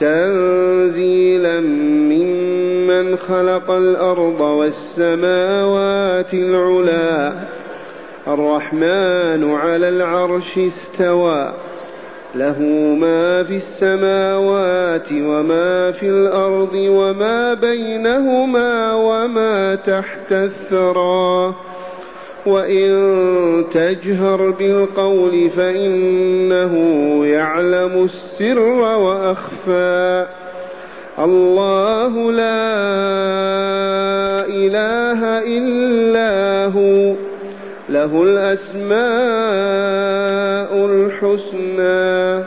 تنزيلا ممن خلق الأرض والسماوات العلا. الرحمن على العرش استوى. له ما في السماوات وما في الأرض وما بينهما وما تحت الثرى. وإن تجهر بالقول فإنه يعلم السر وأخفى. الله لا إله إلا هو له الأسماء الحسنى.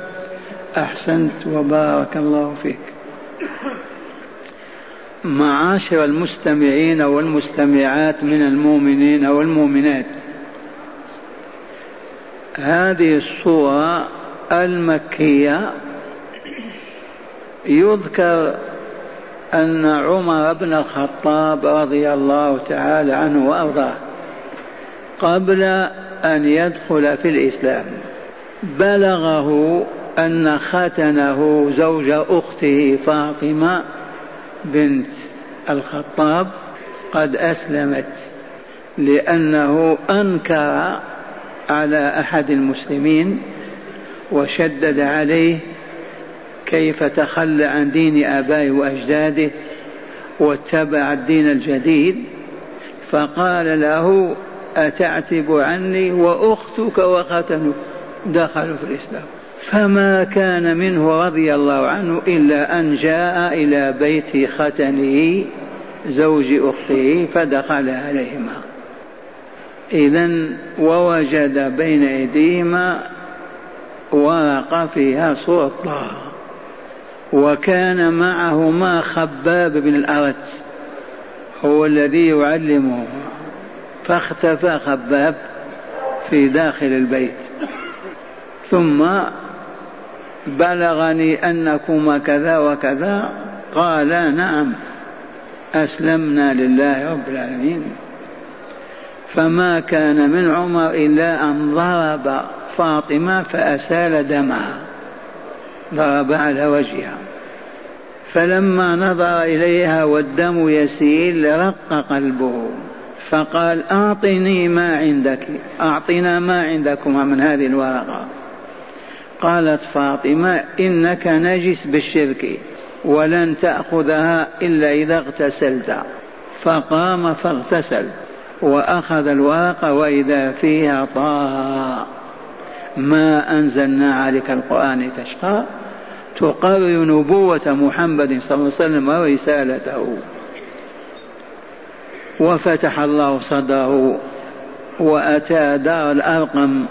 أحسنت وبارك الله فيك. معاشر المستمعين والمستمعات من المؤمنين والمؤمنات. هذه الصورة المكية يذكر أن عمر بن الخطاب رضي الله تعالى عنه وأرضاه قبل أن يدخل في الإسلام. بلغه أن ختنه زوج أخته فاطمة بنت الخطاب قد أسلمت لأنه أنكر على أحد المسلمين وشدد عليه كيف تخلى عن دين آبائه وأجداده واتبع الدين الجديد فقال له أتعتب عني وأختك وختنك دخلوا في الإسلام. فما كان منه رضي الله عنه إلا أن جاء إلى بيت ختنه زوج أخته فدخل عليهما. إذا ووجد بين أيديهما ورقة فيها صورة طه وكان معهما خباب بن الأرت هو الذي يعلمه. فاختفى خباب في داخل البيت. ثم بلغني أنكما كذا وكذا. قالا نعم أسلمنا لله رب العالمين. فما كان من عمر إلا أن ضرب فاطمة فأسال دمها ضرب على وجهها. فلما نظر إليها والدم يسيل رق قلبه فقال أعطني ما عندك أعطنا ما عندكما من هذه الورقة. قالت فاطمة إنك نجس بالشرك ولن تأخذها إلا إذا اغتسلت. فقام فاغتسل وأخذ الورقة وإذا فيها طاء. ما أنزلنا عليك القرآن تشقى تقرر نبوة محمد صلى الله عليه وسلم ورسالته. وفتح الله صدره وأتى دار الأرقم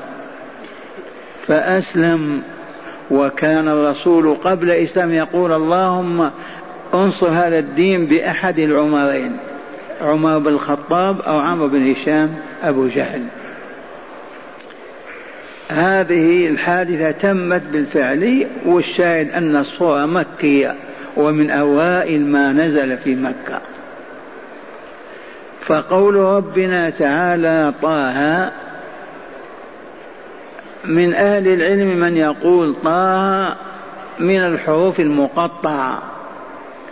فأسلم. وكان الرسول قبل إسلام يقول اللهم انصر هذا الدين بأحد العمرين عمر بن الخطاب أو عمرو بن هشام أبو جهل. هذه الحادثة تمت بالفعل والشاهد أن الصورة مكية ومن أوائل ما نزل في مكة. فقول ربنا تعالى طه من أهل العلم من يقول طه من الحروف المقطعة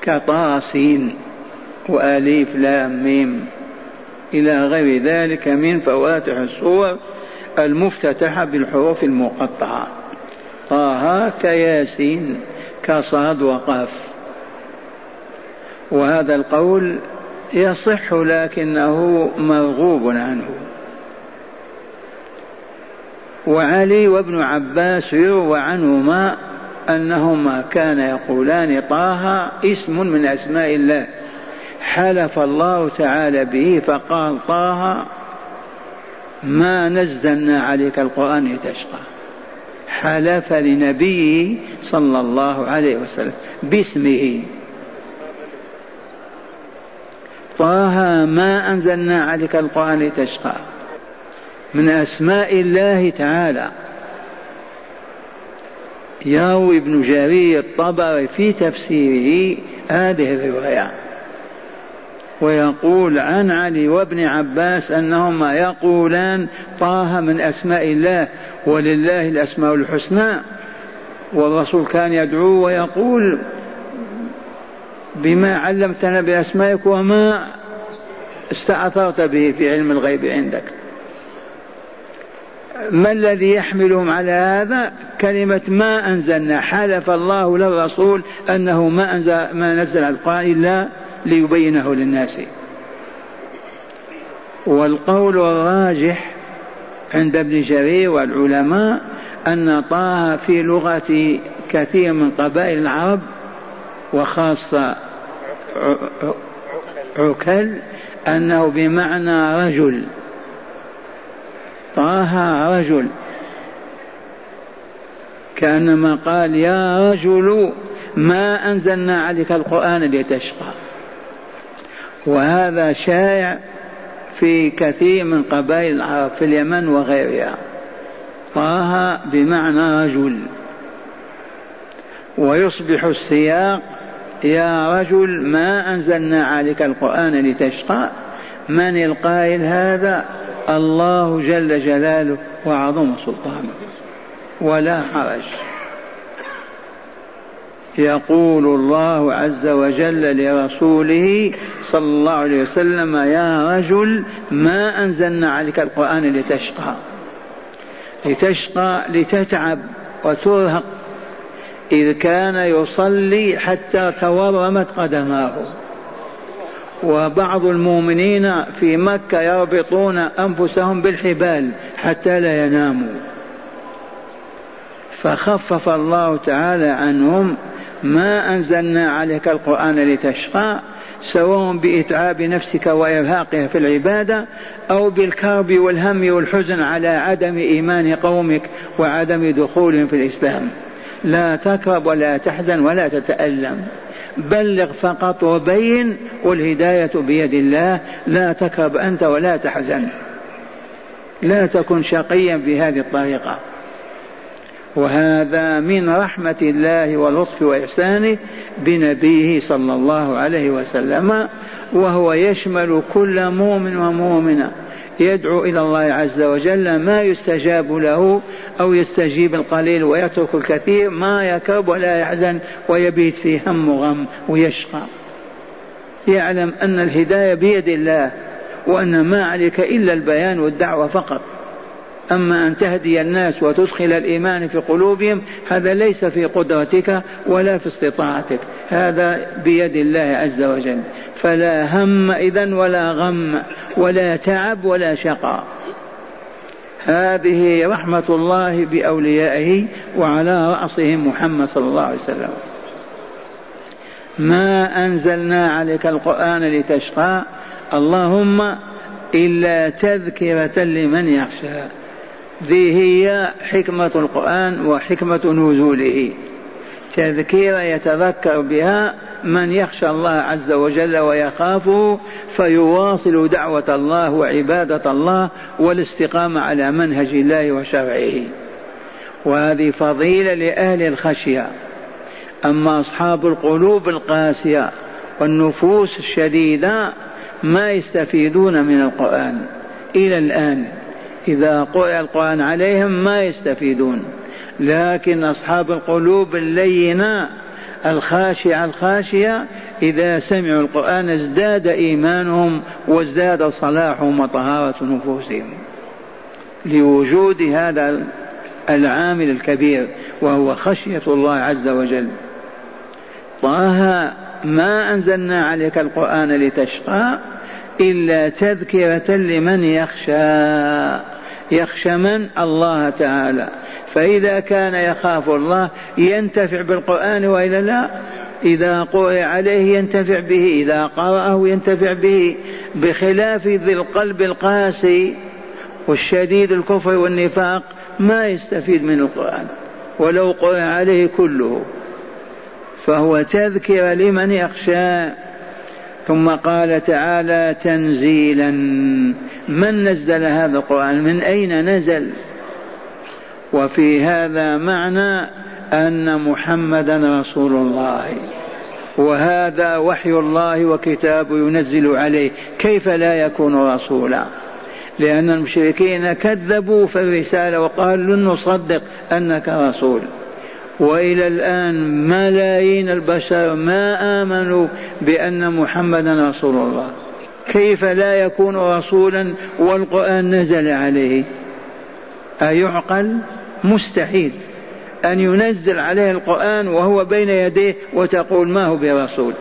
كطاسين وأليف لام ميم. إلى غير ذلك من فواتح الصور المفتتحة بالحروف المقطعة. طه كياسين كصاد وقاف. وهذا القول يصح لكنه مرغوب عنه. وعلي وابن عباس يروى عنهما أنهما كان يقولان طه اسم من أسماء الله. حلف الله تعالى به فقال طه ما نزلنا عليك القرآن لتشقى. حلف لنبيه صلى الله عليه وسلم باسمه. طه ما أنزلنا عليك القرآن لتشقى. من أسماء الله تعالى. يروي ابن جرير الطبري في تفسيره هذه الرواية. ويقول عن علي وابن عباس أنهما يقولان طه من أسماء الله ولله الأسماء الحسنى. والرسول كان يدعو ويقول بما علمتنا بأسمائك وما استأثرت به في علم الغيب عندك. ما الذي يحملهم على هذا؟ كلمة ما أنزلنا. حلف الله للرسول أنه ما أنزل ما نزل القرآن إلا ليبينه للناس. والقول الراجح عند ابن جرير والعلماء أن طه في لغة كثير من قبائل العرب وخاصة عكل أنه بمعنى رجل. طه رجل. كأنما قال يا رجل ما أنزلنا عليك القرآن لتشقى. وهذا شائع في كثير من قبائل العرب في اليمن وغيرها. طه بمعنى رجل. ويصبح السياق يا رجل ما أنزلنا عليك القرآن لتشقى. من القائل هذا؟ الله جل جلاله وعظم سلطانه. ولا حرج. يقول الله عز وجل لرسوله صلى الله عليه وسلم يا رجل ما أنزلنا عليك القرآن لتشقى. لتشقى لتتعب وترهق. إذ كان يصلي حتى تورمت قدماه. وبعض المؤمنين في مكة يربطون أنفسهم بالحبال حتى لا يناموا. فخفف الله تعالى عنهم ما أنزلنا عليك القرآن لتشقى سواء بإتعاب نفسك وإرهاقها في العبادة أو بالكرب والهم والحزن على عدم إيمان قومك وعدم دخولهم في الإسلام. لا تكرب ولا تحزن ولا تتألم. بلغ فقط وبين والهداية بيد الله لا تكرب أنت ولا تحزن. لا تكن شقيا بهذه الطريقة. وهذا من رحمة الله ولطف وإحسانه بنبيه صلى الله عليه وسلم وهو يشمل كل مؤمن ومؤمنة. يدعو إلى الله عز وجل ما يستجاب له أو يستجيب القليل ويترك الكثير ما يكرب ولا يحزن ويبيت في هم وغم ويشقى. يعلم أن الهداية بيد الله وأن ما عليك إلا البيان والدعوة فقط. أما أن تهدي الناس وتدخل الإيمان في قلوبهم هذا ليس في قدرتك ولا في استطاعتك. هذا بيد الله عز وجل. فلا هم إذا ولا غم ولا تعب ولا شقاء هذه رحمة الله بأوليائه وعلى رأسهم محمد صلى الله عليه وسلم. ما أنزلنا عليك القرآن لتشقى اللهم إلا تذكرة لمن يخشى. ذي هي حكمة القرآن وحكمة نزوله. تذكير يتذكر بها من يخشى الله عز وجل ويخافه فيواصل دعوة الله وعبادة الله والاستقامة على منهج الله وشرعه. وهذه فضيلة لأهل الخشية. أما أصحاب القلوب القاسية والنفوس الشديدة ما يستفيدون من القرآن إلى الآن. إذا قرأ القرآن عليهم ما يستفيدون. لكن أصحاب القلوب اللينة الخاشعة الخاشية إذا سمعوا القرآن ازداد إيمانهم وازداد صلاحهم وطهارة نفوسهم. لوجود هذا العامل الكبير وهو خشية الله عز وجل. طه ما أنزلنا عليك القرآن لتشقى إلا تذكرة لمن يخشى. يخشى من؟ الله تعالى. فإذا كان يخاف الله ينتفع بالقرآن وإلا لا؟ إذا قرئ عليه ينتفع به إذا قرأه ينتفع به. بخلاف ذي القلب القاسي والشديد الكفر والنفاق ما يستفيد من القرآن. ولو قرئ عليه كله. فهو تذكر لمن يخشى. ثم قال تعالى تنزيلا. من نزل هذا القرآن؟ من أين نزل؟ وفي هذا معنى أن محمدا رسول الله. وهذا وحي الله وكتاب ينزل عليه. كيف لا يكون رسولا؟ لأن المشركين كذبوا في الرسالة وقالوا لن نصدق أنك رسول. وإلى الآن ملايين البشر ما آمنوا بأن محمدا رسول الله. كيف لا يكون رسولا والقرآن نزل عليه؟ أيعقل؟ مستحيل. أن ينزل عليه القرآن وهو بين يديه وتقول ما هو برسول.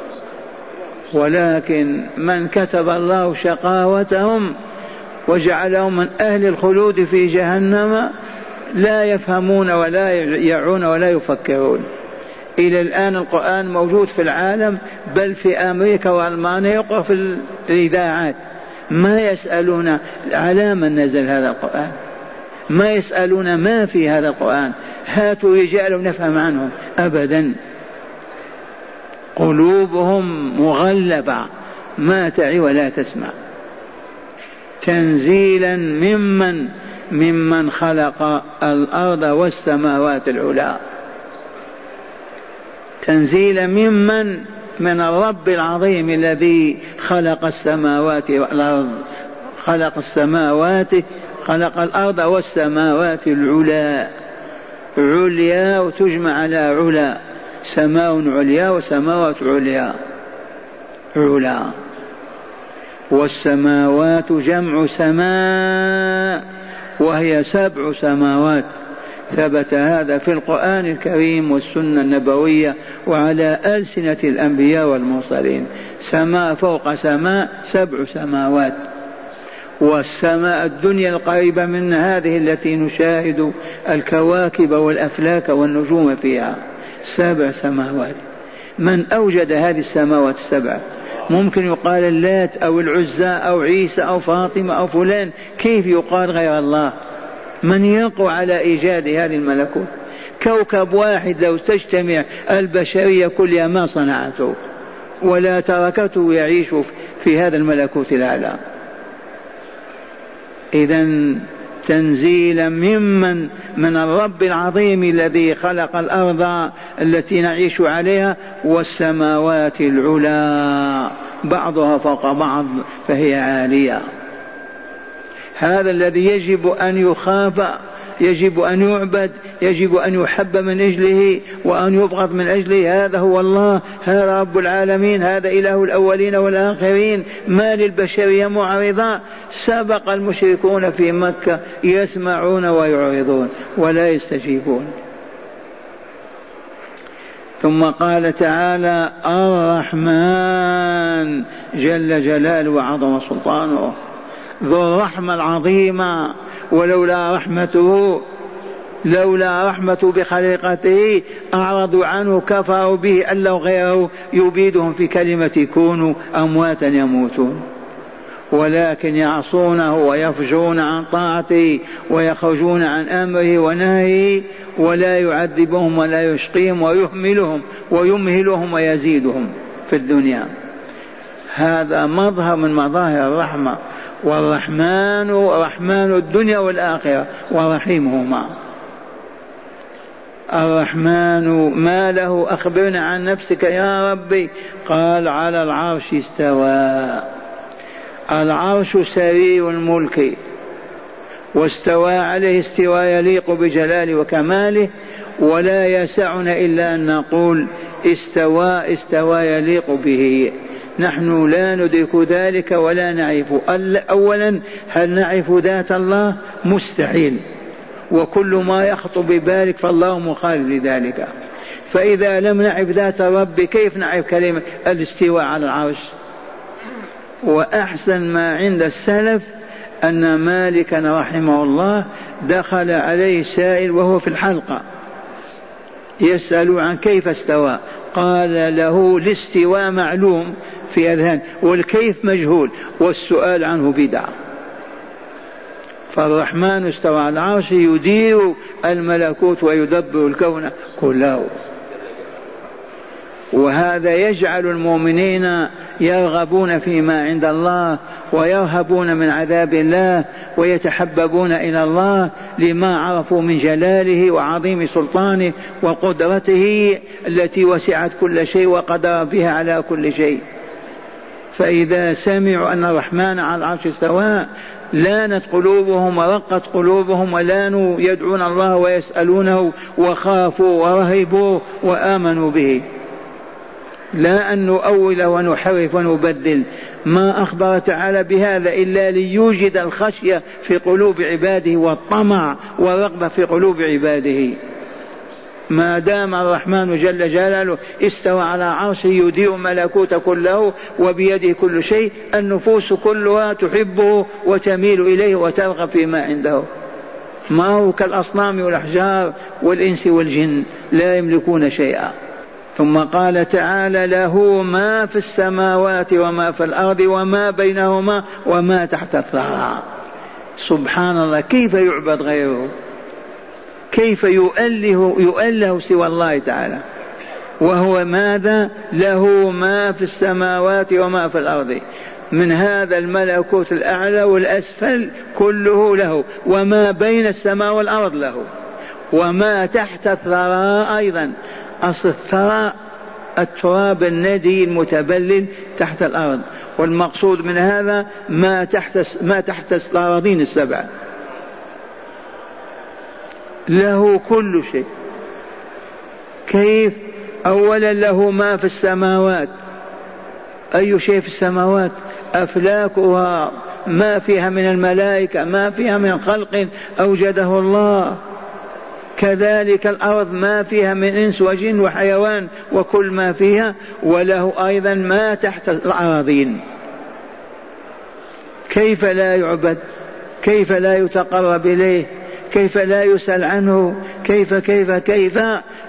ولكن من كتب الله شقاوتهم وجعلهم من أهل الخلود في جهنم لا يفهمون ولا يعون ولا يفكرون. إلى الآن القرآن موجود في العالم بل في أمريكا وألمانيا يقرأ في الإذاعات. ما يسألون على من نزل هذا القرآن. ما يسألون ما في هذا القرآن. هاتوا رجال نفهم عنهم. أبدا. قلوبهم مغلبة. ما تعي ولا تسمع. تنزيلا ممن ممن خلق الأرض والسماوات العلى تنزيلا ممن من الرب العظيم الذي خلق السماوات والأرض. خلق السماوات خلق الأرض والسماوات العلى عليا وتجمع على علا. سماء عليا وسماوات عليا. علا. والسماوات جمع سماء. وهي سبع سماوات. ثبت هذا في القرآن الكريم والسنة النبوية وعلى ألسنة الأنبياء والمرسلين. سماء فوق سماء سبع سماوات. والسماء الدنيا القريبة من هذه التي نشاهد الكواكب والأفلاك والنجوم فيها. سبع سماوات. من أوجد هذه السماوات السبع؟ ممكن يقال اللات أو العزى أو عيسى أو فاطمة أو فلان. كيف يقال غير الله؟ من يقوى على إيجاد هذه الملكوت؟ كوكب واحد لو تجتمع البشرية كلها ما صنعته ولا تركته يعيش في هذا الملكوت الأعلى. إذا تنزيلا ممن من الرب العظيم الذي خلق الأرض التي نعيش عليها والسماوات العلى بعضها فوق بعض فهي عالية. هذا الذي يجب أن يخاف يجب أن يعبد يجب أن يحب من أجله وأن يبغض من أجله. هذا هو الله هذا رب العالمين هذا إله الأولين والآخرين. ما للبشرية معرضة سبق المشركون في مكة يسمعون ويعرضون ولا يستجيبون. ثم قال تعالى الرحمن جل جلاله وعظم سلطانه. ذو الرحمة العظيمة ولولا رحمته لولا رحمة بخليقته أعرضوا عنه كفروا به أن لو غيره يبيدهم في كلمة كونوا أمواتا يموتون. ولكن يعصونه ويفجرون عن طاعته ويخرجون عن أمره ونهيه ولا يعذبهم ولا يشقيهم ويهملهم ويمهلهم ويزيدهم في الدنيا. هذا مظهر من مظاهر الرحمة. والرحمن رحمن الدنيا والآخرة ورحيمهما. الرحمن ما له أخبرنا عن نفسك يا ربي. قال على العرش استوى. العرش سرير الملك. واستوى عليه استواء يليق بجلاله وكماله. ولا يسعنا إلا أن نقول استوى استوى يليق به. نحن لا ندرك ذلك ولا نعرف. أولا هل نعرف ذات الله؟ مستحيل. وكل ما يخطر ببالك فالله مخالف لذلك. فإذا لم نعرف ذات الرب كيف نعرف كلمة الاستواء على العرش؟ وأحسن ما عند السلف أن مالكا رحمه الله دخل عليه سائل وهو في الحلقة. يسأل عن كيف استوى. قال له الاستواء معلوم في أذهان والكيف مجهول والسؤال عنه بدعة فالرحمن استوى على العرش يدير الملكوت ويدبر الكون كله. وهذا يجعل المؤمنين يرغبون فيما عند الله ويرهبون من عذاب الله ويتحببون إلى الله لما عرفوا من جلاله وعظيم سلطانه وقدرته التي وسعت كل شيء وقدر بها على كل شيء. فإذا سمعوا أن الرحمن على العرش استوى لانت قلوبهم ورقت قلوبهم ولانوا يدعون الله ويسألونه وخافوا ورهبوا وآمنوا به. لا أن نؤول ونحرف ونبدل ما أخبر تعالى بهذا إلا ليوجد الخشية في قلوب عباده والطمع والرغبة في قلوب عباده. ما دام الرحمن جل جلاله استوى على عرشه يدير ملكوت كله وبيده كل شيء النفوس كلها تحبه وتميل إليه وترغب فيما عنده. ما هو كالأصنام والأحجار والإنس والجن لا يملكون شيئا. ثم قال تعالى له ما في السماوات وما في الأرض وما بينهما وما تحت الثرى. سبحان الله كيف يعبد غيره؟ كيف يؤله يؤله سوى الله تعالى؟ وهو ماذا؟ له ما في السماوات وما في الأرض. من هذا الملكوت الأعلى والأسفل كله له. وما بين السماء والأرض له. وما تحت الثرى أيضا. أصل الثرى التراب الندي المتبلل تحت الأرض والمقصود من هذا ما تحت ما تحت الأراضين السبع. له كل شيء. كيف؟ أولا له ما في السماوات. أي شيء في السماوات؟ أفلاكها. ما فيها من الملائكة ما فيها من خلق أوجده الله. كذلك الأرض ما فيها من إنس وجن وحيوان وكل ما فيها وله أيضا ما تحت الأراضين. كيف لا يعبد؟ كيف لا يتقرب إليه؟ كيف لا يسأل عنه؟ كيف كيف كيف؟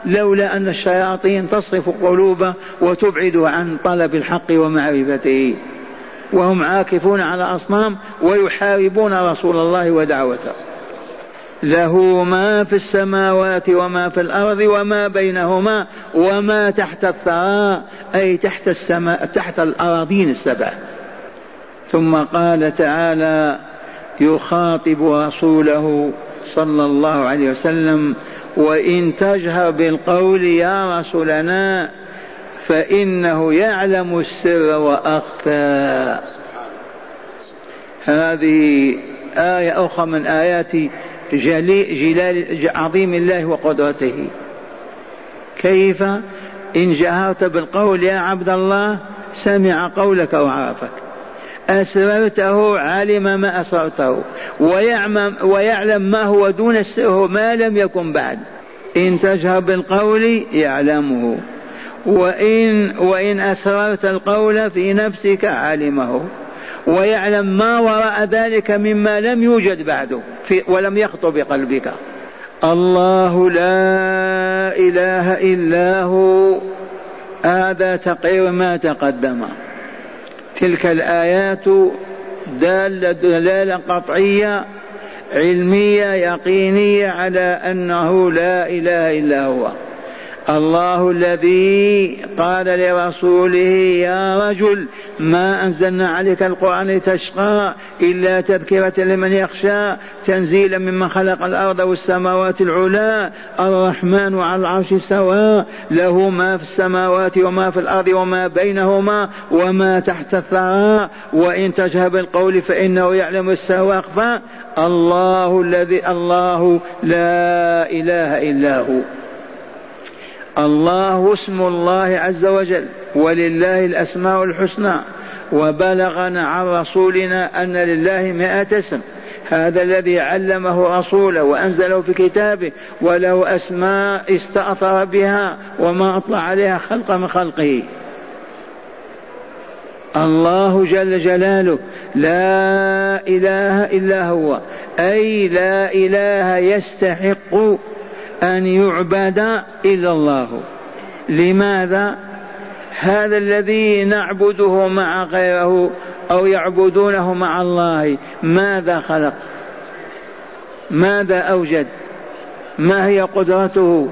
لولا أن الشياطين تصرف قلوبه وتبعد عن طلب الحق ومعرفته. وهم عاكفون على أصنام ويحاربون رسول الله ودعوته. له ما في السماوات وما في الأرض وما بينهما وما تحت الثرى أي تحت السماء تحت الأراضين السبع. ثم قال تعالى يخاطب رسوله صلى الله عليه وسلم وإن تجهر بالقول يا رسولنا فإنه يعلم السر وأخفى. هذه آية أخرى من جلال عظيم الله وقدرته. كيف؟ إن جهرت بالقول يا عبد الله سمع قولك وعرفك. أسررته علم ما أسررته ويعلم, ويعلم ما هو دون السر ما لم يكن بعد. إن تجهر بالقول يعلمه. وإن وإن أسررت القول في نفسك علمه ويعلم ما وراء ذلك مما لم يوجد بعده في ولم يخطر بقلبك. الله لا إله إلا هو. هذا تقرير ما تقدم. تلك الآيات دالة دلالة قطعية علمية يقينية على أنه لا إله إلا هو. الله الذي قال لرسوله يا رجل ما أنزلنا عليك القرآن لتشقى إلا تذكرة لمن يخشى تنزيلا ممن خلق الأرض والسماوات العلى الرحمن على العرش سواء له ما في السماوات وما في الأرض وما بينهما وما تحت الثرى وإن تجهب القول فإنه يعلم السواق الله الذي الله لا إله إلا هو. الله اسم الله عز وجل ولله الأسماء الحسنى وبلغنا عن رسولنا أن لله مائة اسم. هذا الذي علمه رسوله وأنزله في كتابه وله أسماء استأثر بها وما أطلع عليها خلق من خلقه. الله جل جلاله لا إله إلا هو أي لا إله يستحق أن يعبد إلا الله. لماذا؟ هذا الذي نعبده مع غيره أو يعبدونه مع الله ماذا خلق؟ ماذا أوجد؟ ما هي قدرته؟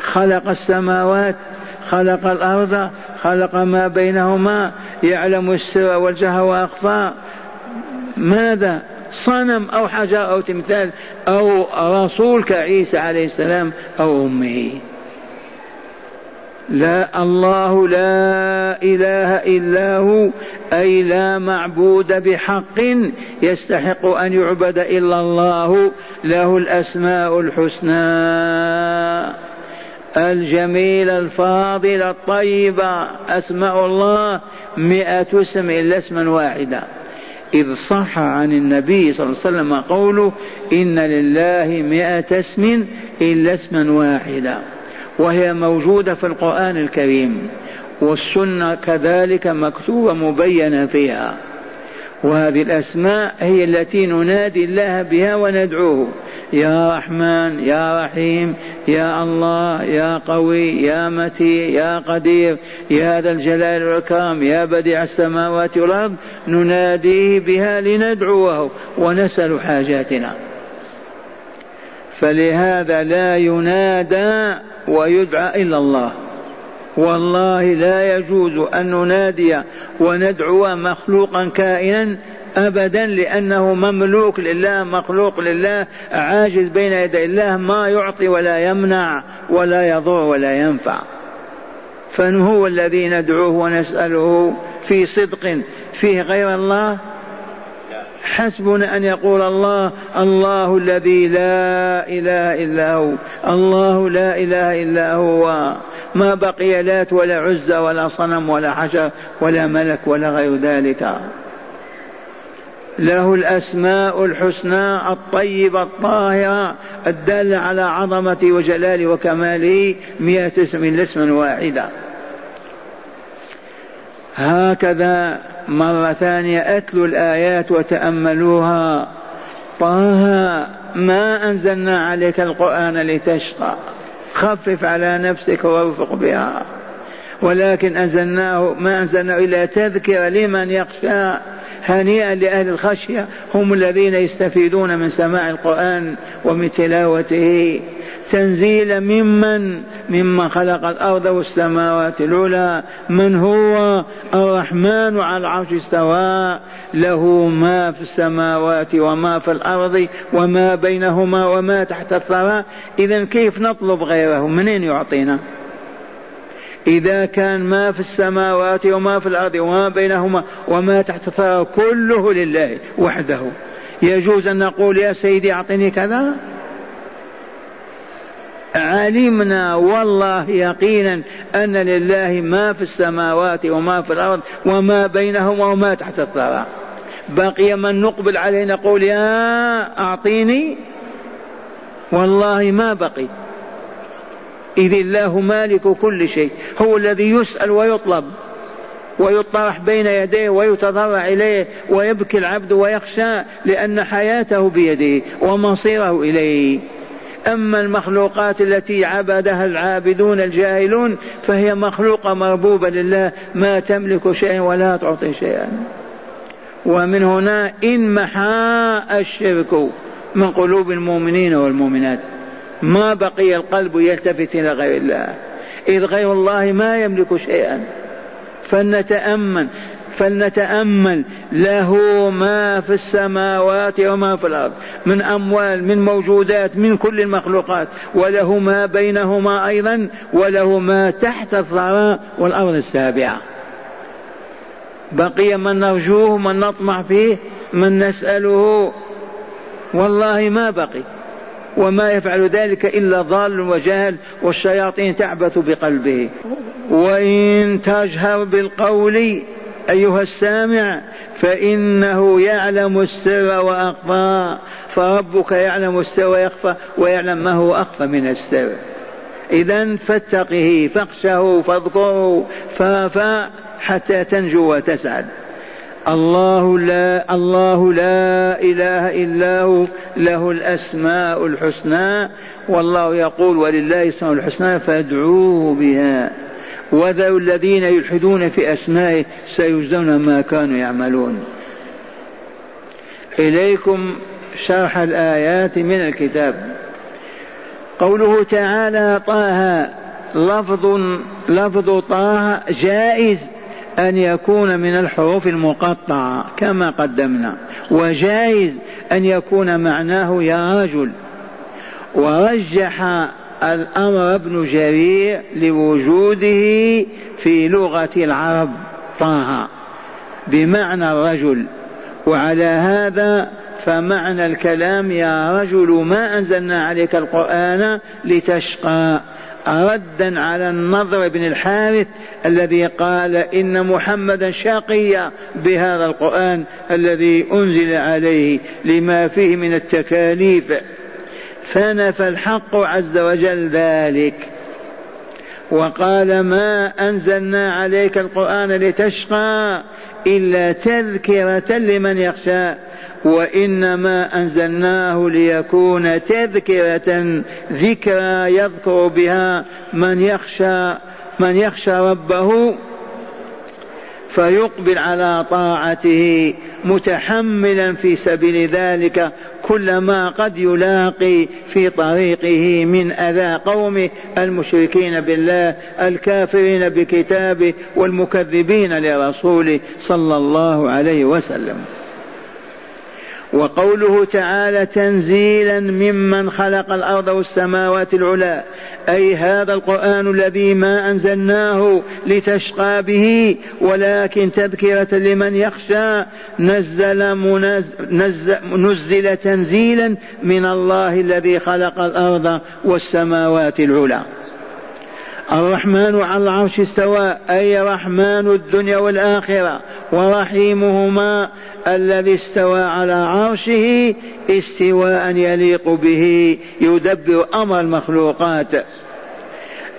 خلق السماوات خلق الأرض خلق ما بينهما يعلم السر والجهر وأخفى ماذا؟ صنم أو حجر أو تمثال أو رسول كعيسى عليه السلام أو أمه. لا الله لا إله إلا هو أي لا معبود بحق يستحق أن يعبد إلا الله. له الأسماء الحسنى الجميلة الفاضلة الطيبة أسماء الله مئة اسم إلا اسما واحدا. إذ صح عن النبي صلى الله عليه وسلم قوله إن لله مئة اسم إلا اسما واحدا وهي موجودة في القرآن الكريم والسنة كذلك مكتوبة مبينة فيها. وهذه الأسماء هي التي ننادي الله بها وندعوه. يا رحمن يا رحيم يا الله يا قوي يا متي يا قدير يا ذا الجلال والإكرام يا بديع السماوات والأرض نناديه بها لندعوه ونسأل حاجاتنا. فلهذا لا ينادى ويدعى إلا الله. والله لا يجوز أن ننادي وندعو مخلوقا كائنا أبدا لأنه مملوك لله مخلوق لله عاجز بين يدي الله ما يعطي ولا يمنع ولا يضر ولا ينفع. فهو الذي ندعوه ونسأله في صدق فيه غير الله حسبنا أن يقول الله الله الذي لا إله إلا هو الله لا إله إلا هو. ما بقي لات ولا عزة ولا صنم ولا حجر ولا ملك ولا غير ذلك. له الأسماء الحسنى الطيبة الطاهرة الدالة على عظمته وجلاله وكماله مئة اسم لاسم واحدة. هكذا مرة ثانية أتلوا الآيات وتأملوها. طه ما أنزلنا عليك القرآن لتشقى. خفف على نفسك وارفق بها. ولكن أنزلناه ما أنزلناه إلا تذكر لمن يخشى. هنيئا لأهل الخشية. هم الذين يستفيدون من سماع القرآن ومن تلاوته. تنزيلا ممن؟ ممن خلق الأرض والسماوات العلى من هو؟ الرحمن على العرش استوى. له ما في السماوات وما في الأرض وما بينهما وما تحت الثرى. إذا كيف نطلب غيره؟ منين يعطينا؟ إذا كان ما في السماوات وما في الأرض وما بينهما وما تحت الثرى كله لله وحده. يجوز أن نقول يا سيدي أعطني كذا؟ علمنا والله يقينا أن لله ما في السماوات وما في الأرض وما بينهما وما تحت الثرى. بقي من نقبل عليه نقول يا أعطيني والله ما بقي. إذ الله مالك كل شيء هو الذي يسأل ويطلب ويطرح بين يديه ويتضرع إليه ويبكي العبد ويخشى لأن حياته بيده ومصيره إليه. أما المخلوقات التي عبدها العابدون الجاهلون فهي مخلوقة مربوبة لله ما تملك شيئا ولا تعطي شيئا. ومن هنا إن محا الشرك من قلوب المؤمنين والمؤمنات. ما بقي القلب يلتفت إلى غير الله. إذ غير الله ما يملك شيئا. فلنتأمن فلنتأمل له ما في السماوات وما في الأرض. من أموال من موجودات من كل المخلوقات. وله ما بينهما أيضا وله ما تحت الثرى والأرض السابعة. بقي من نرجوه من نطمع فيه من نسأله. والله ما بقي. وما يفعل ذلك إلا ضال وجهل والشياطين تعبث بقلبه. وإن تجهر بالقول أيها السامع فإنه يعلم السر وأخفى فربك يعلم السر ويخفى ويعلم ما هو أخفى من السر. إذا فاتقه فاخشه فاذكره فافا حتى تنجو وتسعد. الله لا الله لا إله إلا هو له الأسماء الحسنى والله يقول ولله اسماء الحسنى فادعوه بها. وذروا الذين يلحدون في أسمائه سيجزون ما كانوا يعملون. إليكم شرح الآيات من الكتاب. قوله تعالى طه لفظ لفظ طه جائز أن يكون من الحروف المقطعة كما قدمنا وجائز أن يكون معناه يا رجل. ورجح الأمر ابن جرير لوجوده في لغة العرب طه بمعنى الرجل. وعلى هذا فمعنى الكلام يا رجل ما أنزلنا عليك القرآن لتشقى. ردا على النضر بن الحارث الذي قال إن محمدا شقي بهذا القرآن الذي أنزل عليه لما فيه من التكاليف. فنفى الحق عز وجل ذلك. وقال ما أنزلنا عليك القرآن لتشقى إلا تذكرة لمن يخشى وإنما أنزلناه ليكون تذكرة ذكرى يذكر بها من يخشى من يخشى ربه فيقبل على طاعته متحملا في سبيل ذلك كل ما قد يلاقي في طريقه من أذى قومه المشركين بالله الكافرين بكتابه والمكذبين لرسوله صلى الله عليه وسلم. وقوله تعالى تنزيلا ممن خلق الأرض والسماوات العلى أي هذا القرآن الذي ما أنزلناه لتشقى به ولكن تذكرة لمن يخشى نزل منزل, نزل تنزيلا من الله الذي خلق الأرض والسماوات العلى الرحمن على العرش استوى أي رحمن الدنيا والآخرة ورحيمهما الذي استوى على عرشه استواء يليق به يدبر أمر المخلوقات.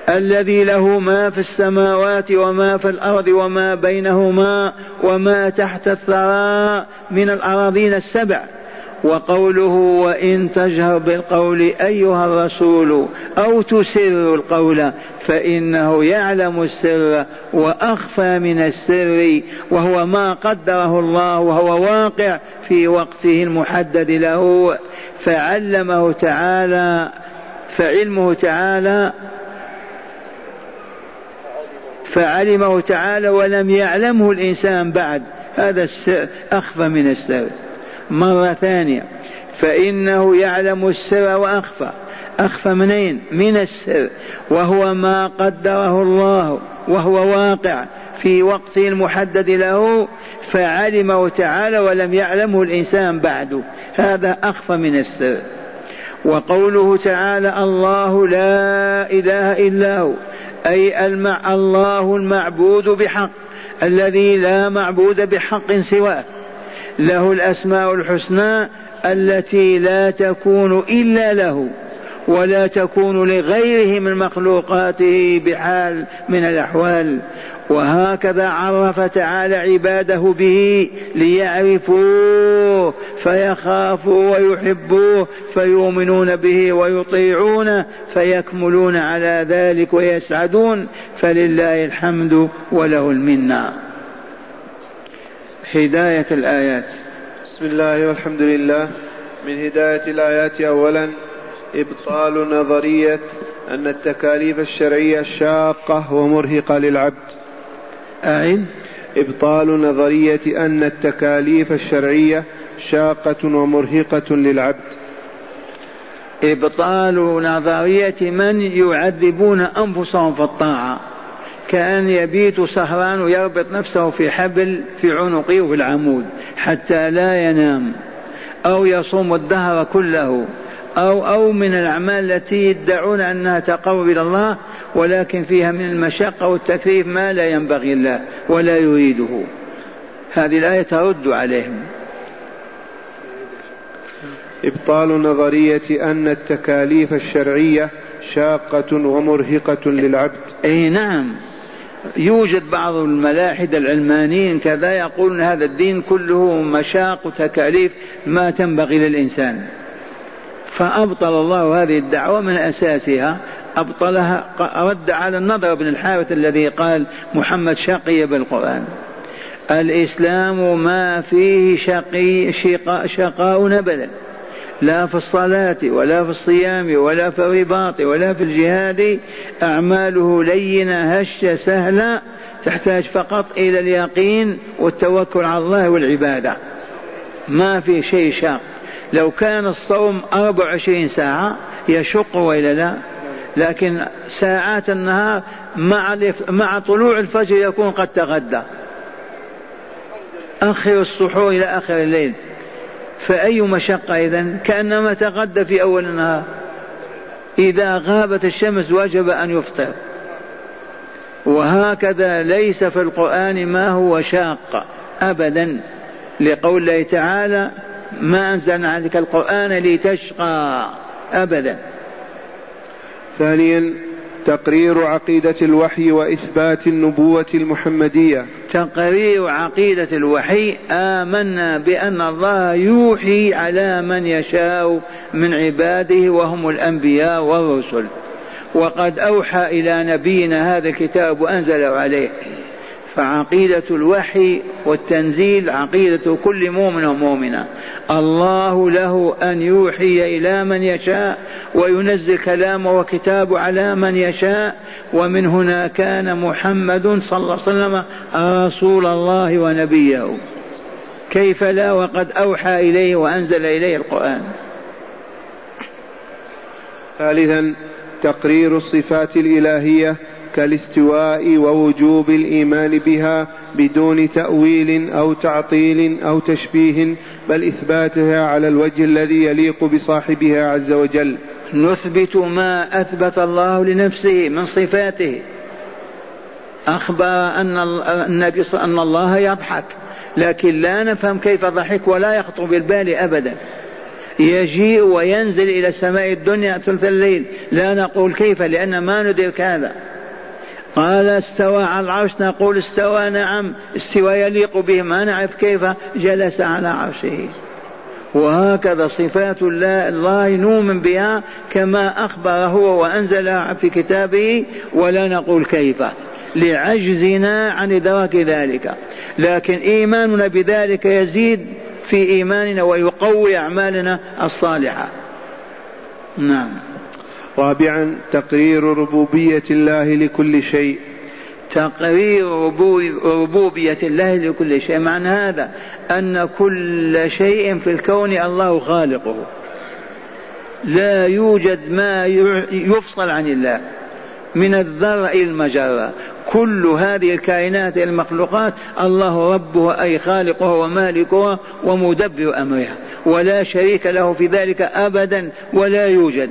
الذي له ما في السماوات وما في الأرض وما بينهما وما تحت الثرى من الأراضين السبع. وقوله وإن تجهر بالقول أيها الرسول أو تسر القول فإنه يعلم السر وأخفى من السر وهو ما قدره الله وهو واقع في وقته المحدد له فعلمه تعالى فعلمه تعالى فعلمه تعالى ولم يعلمه الإنسان بعد هذا السر أخفى من السر مرة ثانية. فإنه يعلم السر وأخفى. أخفى منين؟ من السر. وهو ما قدره الله. وهو واقع. في وقته المحدد له. فعلمه تعالى ولم يعلمه الإنسان بعد. هذا أخفى من السر. وقوله تعالى الله لا إله إلا هو. أي المع الله المعبود بحق. الذي لا معبود بحق سواه. له الأسماء الحسنى التي لا تكون إلا له ولا تكون لغيره من مخلوقاته بحال من الأحوال. وهكذا عرف تعالى عباده به ليعرفوه فيخافوا ويحبوه فيؤمنون به ويطيعونه فيكملون على ذلك ويسعدون. فلله الحمد وله المنة. هداية الآيات. بسم الله والحمد لله. من هداية الآيات اولا إبطال نظرية أن التكاليف الشرعية شاقة ومرهقة للعبد. أعد إبطال نظرية أن التكاليف الشرعية شاقة ومرهقة للعبد. إبطال نظرية من يعذبون أنفسهم في الطاعة. كأن يبيت سهران ويربط نفسه في حبل في عنقه وفي العمود حتى لا ينام أو يصوم الدهر كله أو أو من الأعمال التي يدعون أنها تقرب إلى الله ولكن فيها من المشقة والتكليف ما لا ينبغي الله ولا يريده. هذه الآية ترد عليهم. إبطال نظرية أن التكاليف الشرعية شاقة ومرهقة للعبد. أي نعم. يوجد بعض الملاحدة العلمانيين كذا يقولون هذا الدين كله مشاق وتكاليف ما تنبغي للإنسان. فأبطل الله هذه الدعوة من أساسها. أبطلها رد على النضر بن الحارث الذي قال محمد شقي بالقرآن. الإسلام ما فيه شقي شقاء, شقاء أبدا لا في الصلاة ولا في الصيام ولا في الرباط ولا في الجهاد أعماله لينة هشة سهلة تحتاج فقط إلى اليقين والتوكل على الله والعبادة. ما في شيء شاق. لو كان الصوم 24 ساعة يشق وإلا لا لكن ساعات النهار مع مع طلوع الفجر يكون قد تغدى. أخر السحور إلى آخر الليل. فأي مشقة إذا كأنما تغدى في أول النهار. إذا غابت الشمس وجب أن يفطر. وهكذا ليس في القرآن ما هو شاق أبدا. لقول الله تعالى ما أنزلنا عليك القرآن لتشقى أبدا. ثانيا تقرير عقيدة الوحي وإثبات النبوة المحمدية. تقرير عقيدة الوحي آمنا بأن الله يوحي على من يشاء من عباده وهم الأنبياء والرسل. وقد أوحى إلى نبينا هذا الكتاب وأنزله عليه. فعقيدة الوحي والتنزيل عقيدة كل مؤمن ومؤمنة. الله له أن يوحي إلى من يشاء وينزل كلامه وكتابه على من يشاء. ومن هنا كان محمد صلى الله عليه وسلم رسول الله ونبيه. كيف لا؟ وقد أوحى إليه وأنزل إليه القرآن. ثالثا تقرير الصفات الإلهية كالاستواء ووجوب الإيمان بها بدون تأويل أو تعطيل أو تشبيه بل إثباتها على الوجه الذي يليق بصاحبها عز وجل. نثبت ما أثبت الله لنفسه من صفاته. أخبر أن النبي أن الله يضحك. لكن لا نفهم كيف ضحك ولا يخطر بالبال ابدا. يجيء وينزل إلى سماء الدنيا ثلث الليل. لا نقول كيف لأن ما ندرك هذا. قال استوى على العرش نقول استوى نعم. استوى يليق به ما نعرف كيف؟ جلس على عرشه. وهكذا صفات الله, الله نؤمن بها كما أخبر هو وأنزلها في كتابه ولا نقول كيف. لعجزنا عن إدراك ذلك. لكن إيماننا بذلك يزيد في إيماننا ويقوي أعمالنا الصالحة. نعم. رابعا تقرير ربوبية الله لكل شيء. تقرير ربوبية الله لكل شيء. معنى هذا أن كل شيء في الكون الله خالقه. لا يوجد ما يفصل عن الله. من الذرة إلى المجرة. كل هذه الكائنات المخلوقات الله ربها أي خالقها ومالكها ومدبر أمرها. ولا شريك له في ذلك أبدا ولا يوجد.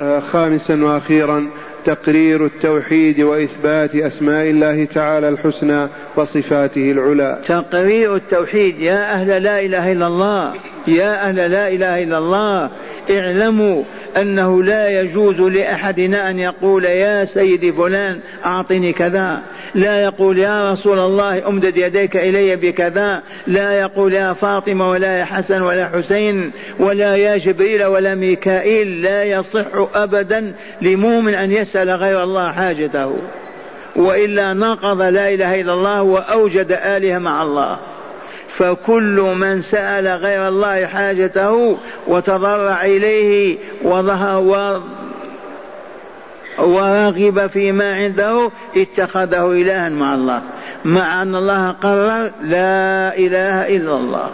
خامسا وأخيرا تقرير التوحيد وإثبات أسماء الله تعالى الحسنى وصفاته العلى. تقرير التوحيد يا أهل لا إله إلا الله. يا أهل لا إله إلا الله اعلموا أنه لا يجوز لأحدنا أن يقول يا سيدي فلان أعطني كذا. لا يقول يا رسول الله امدد يديك إلي بكذا. لا يقول يا فاطمة ولا يا حسن ولا حسين ولا يا جبريل ولا ميكائيل. لا يصح ابدا لمؤمن أن يسأل غير الله حاجته. وإلا نقض لا إله إلا الله وأوجد آلهة مع الله. فكل من سأل غير الله حاجته وتضرع إليه وظهر ورغب فيما عنده اتخذه إلها مع الله. مع أن الله قرر لا إله إلا الله.